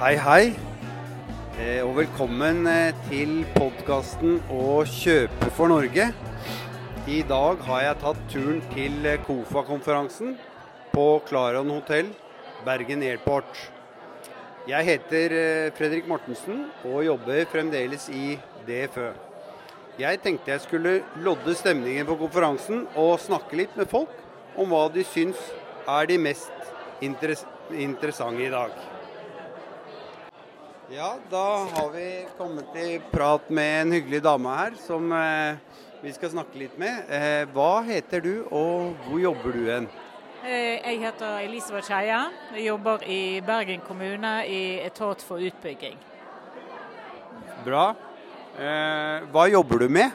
Hei, hei. Eh, og velkommen eh, til podkasten Å kjøpe for Norge. I dag har jeg tatt turen til eh, KOFA-konferansen på Claron hotell, Bergen Airport. Jeg heter Fredrik Mortensen og jobber fremdeles i DFØ. Jeg tenkte jeg skulle lodde stemningen på konferansen og snakke litt med folk om hva de syns er de mest interess interessante i dag. Ja, da har vi kommet i prat med en hyggelig dame her som eh, vi skal snakke litt med. Eh, hva heter du, og hvor jobber du hen? Eh, Jeg heter Elisabeth Skeia. Jeg jobber i Bergen kommune i etat for utbygging. Bra. Eh, hva jobber du med?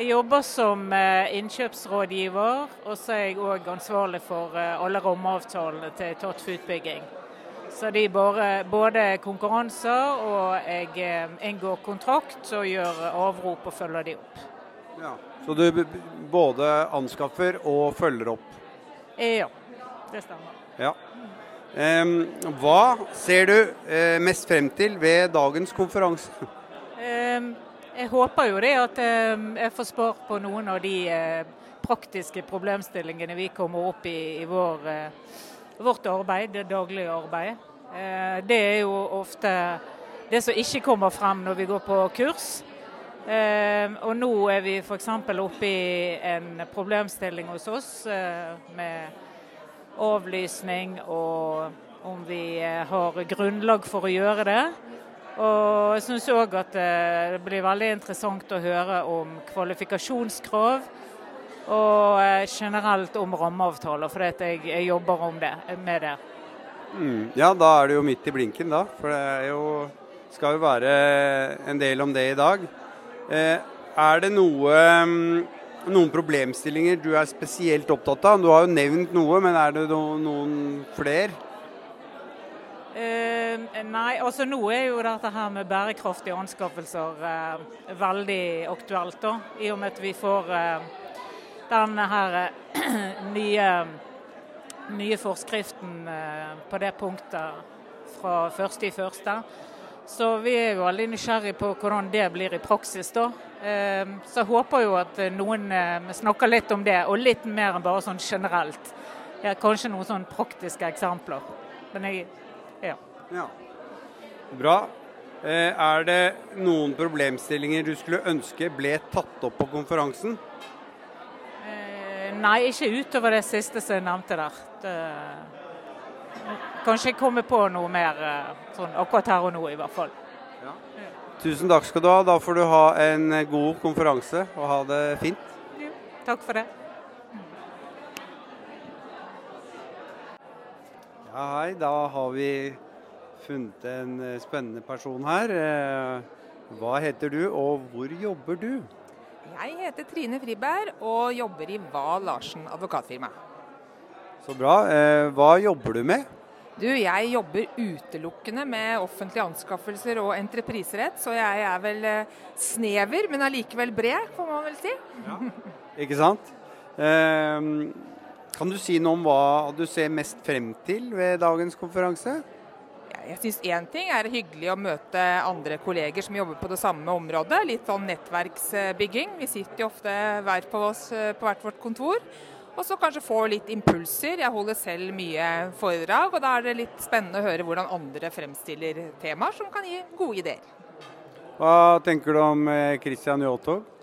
Jeg jobber som eh, innkjøpsrådgiver, og så er jeg òg ansvarlig for alle rammeavtalene til etat for utbygging. Så de både, både konkurranser, og jeg eh, inngår kontrakt og gjør avrop og følger de opp. Ja. Så du både anskaffer og følger opp? Eh, Ja, det stemmer. Ja. Hva ser du eh, mest frem til ved dagens konferanse? Jeg håper jo det at jeg får svar på noen av de praktiske problemstillingene vi kommer opp i i vår, vårt arbeid, det daglige arbeid. Eh, Det er jo ofte det som ikke kommer frem når vi går på kurs. Eh, Og nå er vi f.eks. oppe i en problemstilling hos oss eh, med avlysning og om vi har grunnlag for å gjøre det. Og jeg syns òg at det blir veldig interessant å høre om kvalifikasjonskrav. Og eh, generelt om rammeavtaler, for jeg, jeg jobber om det, med det. Mm, ja, da er det jo midt i blinken, da. For det jo, skal jo være en del om det i dag. Eh, er det noe, mm, noen problemstillinger du er spesielt opptatt av? Du har jo nevnt noe, men er det no, noen flere? Eh, nei, altså nå er jo dette her med bærekraftige anskaffelser eh, veldig aktuelt, da. I og med at vi får eh, den her eh, nye, nye forskriften eh, på det punktet fra første i første. Så vi er jo veldig nysgjerrig på hvordan det blir i praksis, da. Eh, så jeg håper jo at noen snakker litt om det, og litt mer enn bare sånn generelt. Kanskje noen sånn praktiske eksempler. Men jeg ja. Ja. Bra. Er det noen problemstillinger du skulle ønske ble tatt opp på konferansen? Eh, nei, ikke utover det siste som jeg nevnte der. Det, kanskje jeg kommer på noe mer eh, sånn akkurat her og nå, i hvert fall. Tusen takk skal du ha. Da får du ha en god konferanse og ha det fint. Takk for det. Ja, hei. Da har vi funnet en eh, spennende person her. Eh, Hva heter du, og hvor jobber du? Jeg heter Trine Friberg og jobber i Wahl Larsen advokatfirma. Så bra. Eh, Hva jobber du med? Du, jeg jobber utelukkende med offentlige anskaffelser og entrepriserett, så jeg er vel eh, snever, men allikevel bred, får man vel si. Ja. Ikke sant? Eh, Kan du si noe om hva du ser mest frem til ved dagens konferanse? Jeg syns én ting er hyggelig å møte andre kolleger som jobber på det samme området. Litt sånn nettverksbygging. Vi sitter jo ofte hver på oss eh, på hvert vårt kontor. Og så kanskje få litt impulser. Jeg holder selv mye foredrag, og da er det litt spennende å høre hvordan andre fremstiller temaer som kan gi gode ideer. Hva tenker du om eh, Christian Yotog?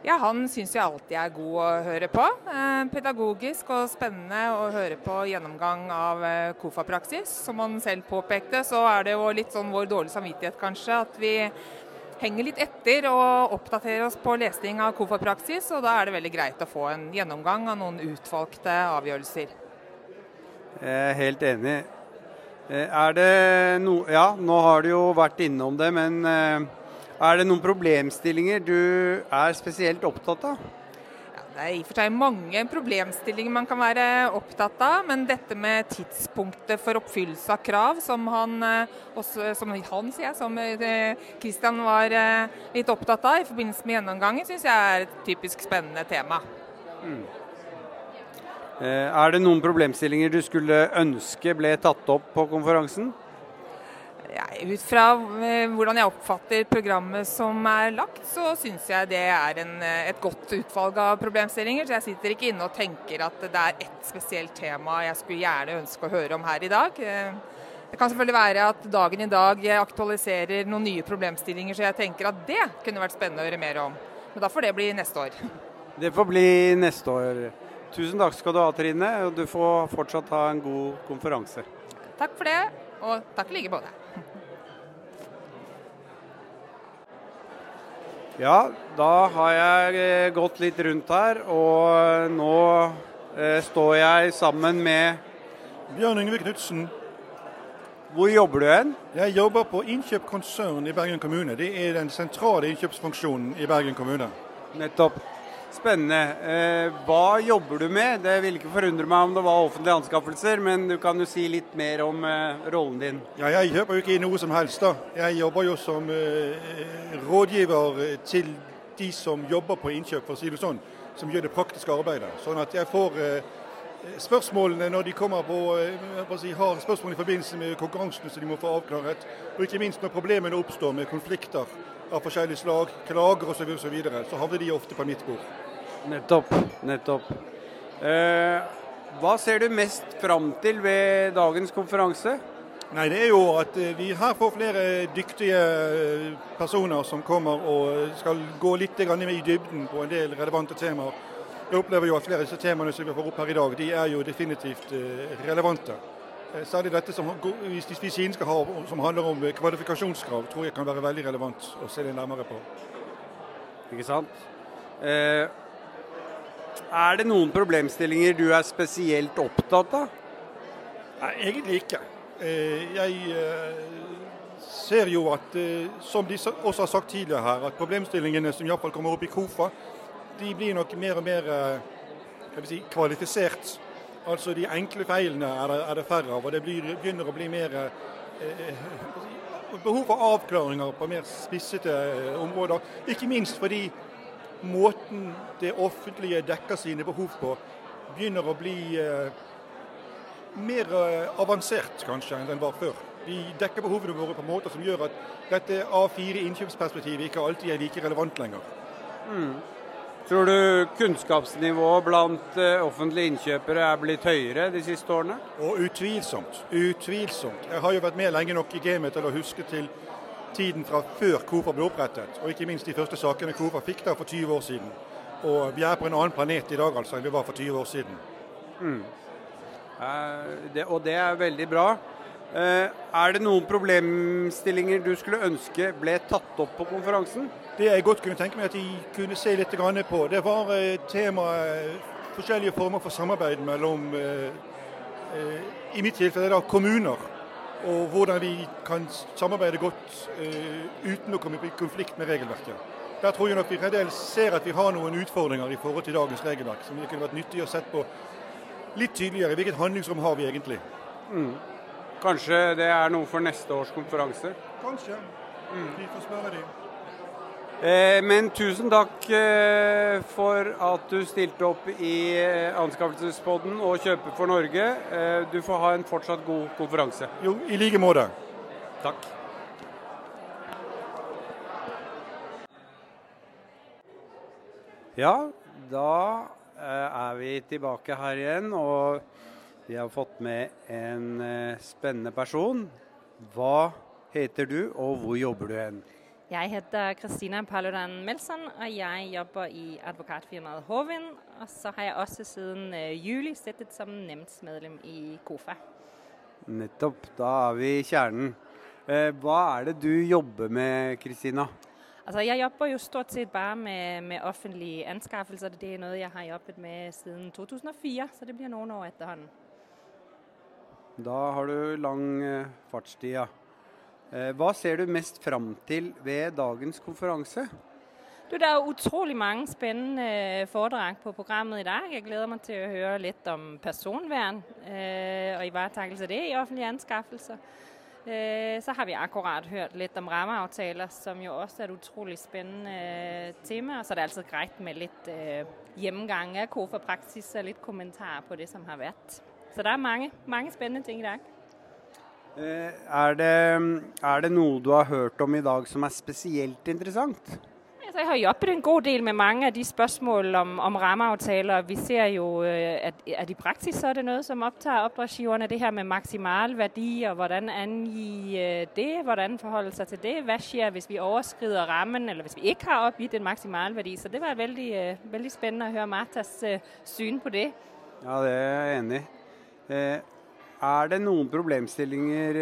Ja, han syns jeg alltid er god å høre på. Eh, pedagogisk og spennende å høre på gjennomgang av eh, KOFA-praksis. Som han selv påpekte, så er det jo litt sånn vår dårlige samvittighet kanskje at vi henger litt etter og oppdaterer oss på lesning av KOFA-praksis. Og da er det veldig greit å få en gjennomgang av noen utvalgte avgjørelser. Jeg er helt enig. Eh, Er det no Ja, nå har du jo vært innom det, men er det noen problemstillinger du er spesielt opptatt av? Ja, det er i og for seg mange problemstillinger man kan være opptatt av, men dette med tidspunktet for oppfyllelse av krav, som han, eh, også, som han sier jeg, som Kristian Christian var eh, litt opptatt av i forbindelse med gjennomgangen, syns jeg er et typisk spennende tema. Mm. Er det noen problemstillinger du skulle ønske ble tatt opp på konferansen? Ut fra eh, hvordan jeg oppfatter programmet som er lagt, så syns jeg det er en, eh, et godt utvalg av problemstillinger. Så jeg sitter ikke inne og tenker at det er ett spesielt tema jeg skulle gjerne ønske å høre om her i dag. Eh, det kan selvfølgelig være at dagen i dag aktualiserer noen nye problemstillinger, så jeg tenker at det kunne vært spennende å høre mer om. Men da får det bli neste år. Det får bli neste år. Tusen takk skal du ha, Trine. og Du får fortsatt ha en god konferanse. Takk for det, og takk i like måte. Ja, da har jeg eh, gått litt rundt her, og nå eh, står jeg sammen med Bjørn Yngve Knutsen. Hvor jobber du hen? Jeg jobber på innkjøp konsern i Bergen kommune. Det er den sentrale innkjøpsfunksjonen i Bergen kommune. Nettopp. Spennende. Eh, hva jobber du med? Det ville ikke forundre meg om det var offentlige anskaffelser, men du kan jo si litt mer om eh, rollen din. Ja, jeg jobber jo ikke i noe som helst. da. Jeg jobber jo som eh, rådgiver til de som jobber på innkjøp, for å si det sånn. Som gjør det praktiske arbeidet. Sånn at jeg får spørsmålene når de kommer på, si, har spørsmål i forbindelse med konkurransene som de må få avklaret. Og ikke minst når problemene oppstår med konflikter av forskjellig slag, klager osv., så, så, videre, så havner de ofte på mitt bord. Nettopp. Nettopp. Eh, hva ser du mest fram til ved dagens konferanse? Nei, Det er jo at eh, vi her får flere dyktige eh, personer som kommer og skal gå litt i dybden på en del relevante temaer. Jeg opplever jo at flere av disse temaene som vi får opp her i dag, de er jo definitivt eh, relevante. Eh, særlig dette som, vi skal ha, som handler om eh, kvalifikasjonskrav, tror jeg kan være veldig relevant å se litt nærmere på. Ikke sant. Eh, er det noen problemstillinger du er spesielt opptatt av? Nei, egentlig ikke. Eh, jeg eh, ser jo at, eh, som de også har sagt tidligere her, at problemstillingene som iallfall kommer opp i KOFA, de blir nok mer og mer si, kvalifisert Altså De enkle feilene er det, er det færre av, og det blir, begynner å bli mer eh, eh behov for avklaringer på mer spissete eh, områder. Ikke minst fordi måten det offentlige dekker sine behov på, begynner å bli eh, mer eh, avansert kanskje enn den var før. Vi dekker behovene våre på måter som gjør at dette A4-innkjøpsperspektivet ikke alltid er like relevant lenger. Mm. Tror du kunnskapsnivået blant eh, offentlige innkjøpere er blitt høyere de siste årene? Og Utvilsomt. Utvilsomt. Jeg har jo vært med lenge nok i gamet til å huske til tiden fra før KOFA ble opprettet, og ikke minst de første sakene KOFA fikk da for 20 år siden. Og vi er på en annen planet i dag altså enn vi var for 20 år siden. Mm. Eh, det, og det er veldig bra. Eh, er det noen problemstillinger du skulle ønske ble tatt opp på konferansen? Det jeg godt kunne tenke meg at de kunne se litt på, det var temaet tema eh, forskjellige former for samarbeid mellom eh, i mitt tilfelle da, kommuner. Og hvordan vi kan samarbeide godt uten å komme i konflikt med regelverket. Der tror jeg nok vi fremdeles ser at vi har noen utfordringer i forhold til dagens regelverk, som det kunne vært nyttig å sett på litt tydeligere. Hvilket handlingsrom har vi egentlig? Mm. Kanskje det er noe for neste års konferanse? Kanskje. Mm. Vi får spørre dem. Eh, men tusen takk eh, for at du stilte opp i eh, Anskaffelsespodden og Kjøpe for Norge. Du får ha en fortsatt god konferanse. Jo, i like måte. Takk. Ja, da er vi tilbake her igjen, og vi har fått med en spennende person. Hva heter du, og hvor jobber du hen? Jeg heter Kristina Paludan Melson, og jeg jobber i advokatfirmaet Håvin. Og så har jeg også siden uh, juli sittet som nemndsmedlem i KOFA. Nettopp. Da er vi i kjernen. Uh, hva er det du jobber med, Kristina? Altså, jeg jobber jo stort sett bare med, med offentlige anskaffelser. Det er noe jeg har jobbet med siden 2004, så det blir noen år etterhånden. Da har du lang uh, fartstid, ja. Eh, hva ser du mest fram til ved dagens konferanse? Du, det er utrolig mange spennende foredrag på programmet i dag. Jeg gleder meg til å høre litt om personvern og ivaretakelse av det i offentlige anskaffelser. Så har vi akkurat hørt litt om rammeavtaler, som jo også er et utrolig spennende tema. Så det er altså greit med litt gjennomgang av KOFA-praksis og litt kommentarer på det som har vært. Så det er mange, mange spennende ting i dag. Eh, er, det, er det noe du har hørt om i dag som er spesielt interessant? Altså, jeg har jobbet en god del med mange av de spørsmålene om, om rammeavtaler. Vi ser jo øh, at, at, i praksis så er det noe som opptar oppdragsgiverne. Det her med maksimal verdi, og hvordan angi øh, det. Hvordan forholde seg til det. Hva skjer hvis vi overskrider rammen, eller hvis vi ikke har oppgitt en maksimal verdi. Så det var veldig, veldig spennende å høre Martas syn på det. Ja, det er jeg enig i. Er det noen problemstillinger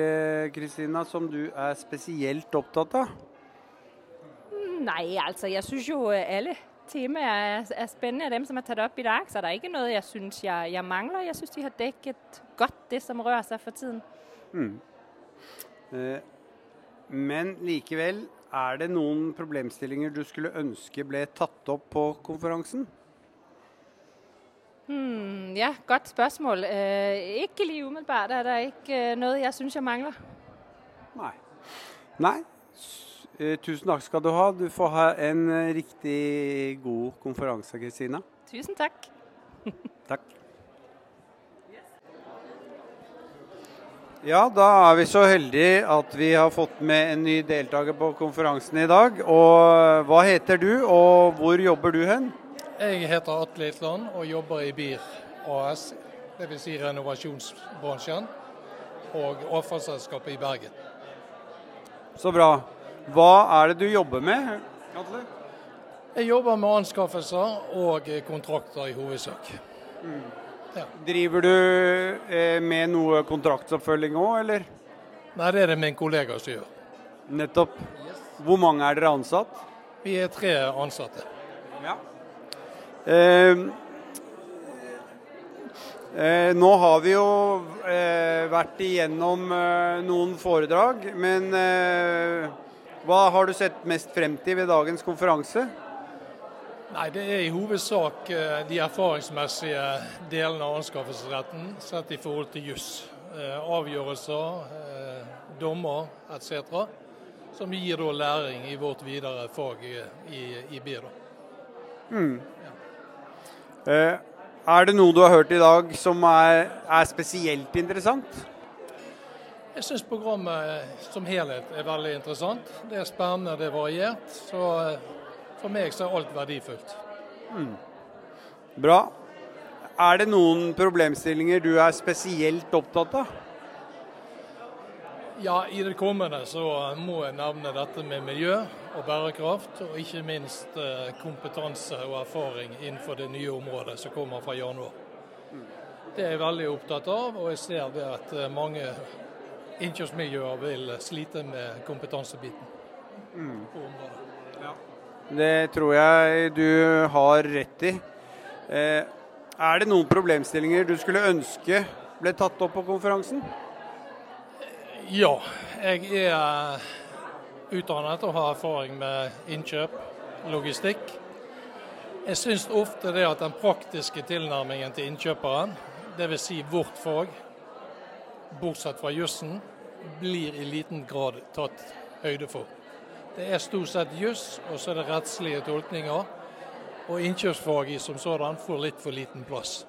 Kristina, som du er spesielt opptatt av? Nei, altså jeg syns jo øh, alle temaer er, spennende av dem som er tatt opp i dag. Så det er ikke noe jeg syns jeg, jeg, mangler. Jeg syns de har dekket godt det som rører seg for tiden. Mm. Eh, men likevel, er det noen problemstillinger du skulle ønske ble tatt opp på konferansen? Hmm, ja, godt spørsmål. Eh, ikke lige umiddelbart er det ikke øh, noe jeg syns jeg mangler. Nei. Nei, Eh, tusen takk skal du ha. Du får ha en eh, riktig god konferanse, Kristina. Tusen takk. takk. Ja, da er vi så heldige at vi har fått med en ny deltaker på konferansen i dag. Og hva heter du, og hvor jobber du hen? Jeg heter Atle Itland og jobber i BIR AS, dvs. Si renovasjonsbransjen, og avfallsselskapet i Bergen. Så bra. Hva er det du jobber med? Atle? Jeg jobber med anskaffelser og kontrakter i hovedsak. Mm. Ja. Driver du eh, med noe kontraktsoppfølging òg, eller? Nei, det er det min kollega som gjør. Nettopp. Hvor mange er dere ansatt? Vi er tre ansatte. Ja. Eh, eh, nå har vi jo eh, vært igjennom eh, noen foredrag, men eh, hva har du sett mest frem til ved dagens konferanse? Nei, Det er i hovedsak eh, de erfaringsmessige delene av anskaffelsesretten sett i forhold til juss. Eh, avgjørelser, dommer etc. Som gir da læring i vårt videre fag i, i BIR. Mm. Ja. Er det noe du har hørt i dag som er, er spesielt interessant? Jeg syns programmet som helhet er veldig interessant. Det er spennende, det er variert. Så eh, for meg så er alt verdifullt. Mm. Bra. Er det noen problemstillinger du er spesielt opptatt av? Ja, I det kommende så må jeg nevne dette med miljø og bærekraft. Og ikke minst eh, kompetanse og erfaring innenfor det nye området som kommer fra januar. Det er jeg veldig opptatt av, og jeg ser det at eh, mange innkjøpsmiljøer vil slite med kompetansebiten mm. på området. Ja. Det tror jeg du har rett i. Eh, er det noen problemstillinger du skulle ønske ble tatt opp på konferansen? Ja, jeg er utdannet og har erfaring med innkjøp, logistikk. Jeg syns ofte det at den praktiske tilnærmingen til innkjøperen, dvs. Si vårt fag, bortsett fra jussen, blir i liten grad tatt høyde for. Det er stort sett juss, og så er det rettslige tolkninger. Og innkjøpsfaget som sådan får litt for liten plass.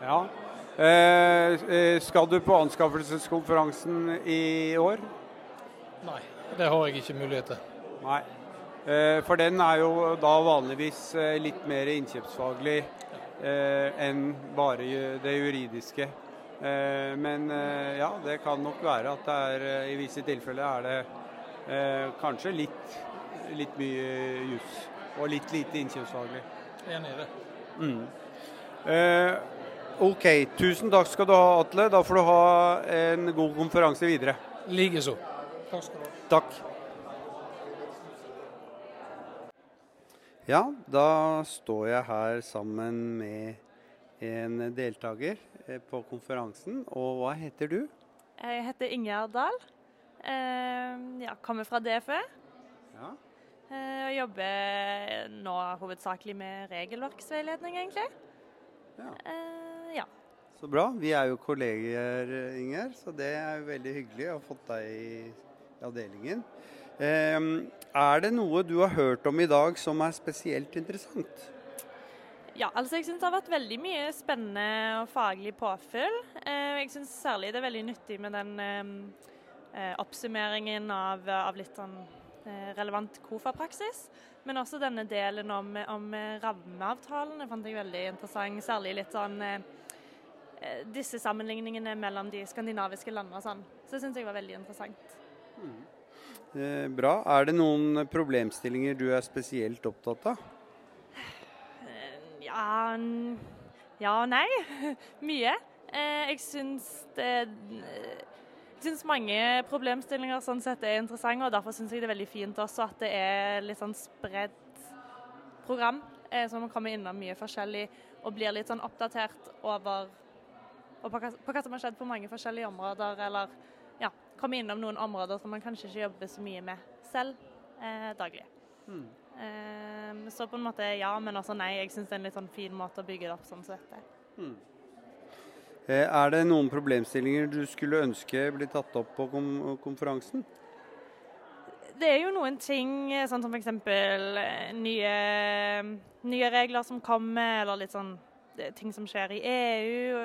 Ja. Eh, eh, skal du på anskaffelseskonferansen i år? Nei, det har jeg ikke mulighet til. Nei. Eh, for den er jo da vanligvis eh, litt mer innkjøpsfaglig eh, enn bare det juridiske. Men ja, det kan nok være at det er i visse tilfeller er det kanskje litt, litt mye juss og litt lite innkjøpsfaglig. Enig i det. Mm. OK. Tusen takk skal du ha, Atle. Da får du ha en god konferanse videre. Likeså. Takk skal du ha. Takk. Ja, da står jeg her sammen med en deltaker eh, på konferansen. Og hva heter du? Jeg heter Ingjerd Dahl. Eh, ja, kommer fra DFØ. Ja. Eh, og jobber nå hovedsakelig med regelverksveiledning, egentlig. Ja. ja. Så bra. Vi er jo kolleger, Inger, så det er jo veldig hyggelig å ha fått deg i avdelingen. Er det noe du har hørt om i dag som er spesielt interessant? Ja, altså jeg syns det har vært veldig mye spennende og faglig påfyll. Eh, jeg syns særlig det er veldig nyttig med den eh, eh, oppsummeringen av, av, litt sånn relevant KOFA-praksis. Men også denne delen om, om rammeavtalene fant jeg veldig interessant. Særlig litt sånn disse sammenligningene mellom de skandinaviske landene og sånn. Så det syns jeg var veldig interessant. Eh, bra. Er det noen problemstillinger du er spesielt opptatt av? Ja, ja og nei. Mye. Eh, jeg syns det jeg syns mange problemstillinger sånn sett er interessante, og derfor syns jeg det er veldig fint også at det er litt sånn spredt program. Eh, så man kommer innom mye forskjellig og blir litt sånn oppdatert over på hva, på hva som har skjedd på mange forskjellige områder, eller komme innom noen områder som man kanskje ikke jobber så mye med selv eh, daglig. Mm. Eh, så på en måte ja, men også nei. Jeg syns det er en litt sånn fin måte å bygge det opp sånn som dette. Mm. Er det noen problemstillinger du skulle ønske bli tatt opp på konferansen? Det er jo noen ting, sånn som f.eks. Eh, nye, nye regler som kommer, eller litt sånn ting som skjer i EU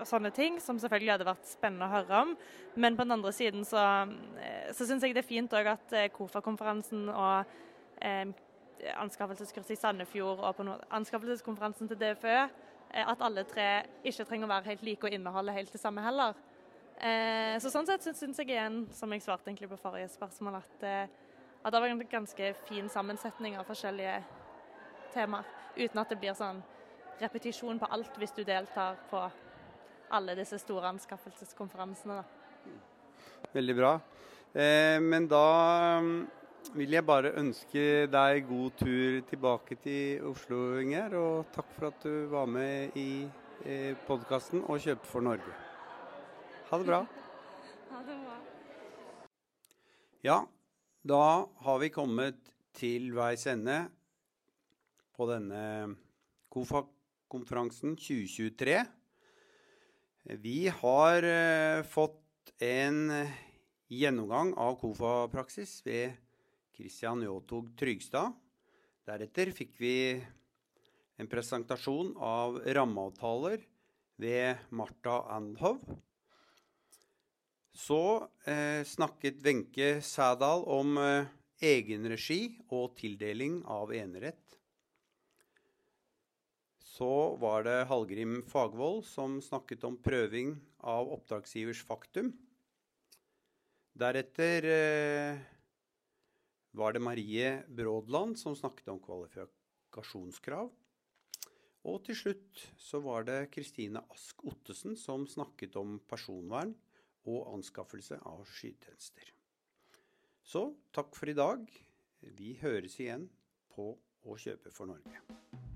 og sånne ting, som selvfølgelig hadde vært spennende å høre om. Men på den andre siden så, så syns jeg det er fint òg at KOFA-konferansen og eh, anskaffelseskurset i Sandefjord og på anskaffelseskonferansen til DFØ, eh, at alle tre ikke trenger å være helt like og inneholde helt det samme heller. Eh, så Sånn sett syns jeg igjen, som jeg svarte egentlig på forrige spørsmål, at, eh, at det var en ganske fin sammensetning av forskjellige temaer. Uten at det blir sånn repetisjon på alt hvis du deltar på alle disse store anskaffelseskonferansene. Da. Veldig bra. Eh, men da vil jeg bare ønske deg god tur tilbake til Oslo, Inger. Og takk for at du var med i eh, podkasten og Kjøpe for Norge. Ha det bra. Ha det bra. Ja, da har vi kommet til veis ende på denne KOFA-konferansen 2023. Vi har eh, fått en gjennomgang av KOFA-praksis ved Christian Jåtog Trygstad. Deretter fikk vi en presentasjon av rammeavtaler ved Marta Andhov. Så eh, snakket Wenche Sædal om eh, egenregi og tildeling av enerett. Så var det Hallgrim Fagvold som snakket om prøving av oppdragsgivers faktum. Deretter eh, var det Marie Brådland som snakket om kvalifikasjonskrav. Og til slutt så var det Kristine Ask Ottesen som snakket om personvern og anskaffelse av skytjenester. Så takk for i dag. Vi høres igjen på Å kjøpe for Norge.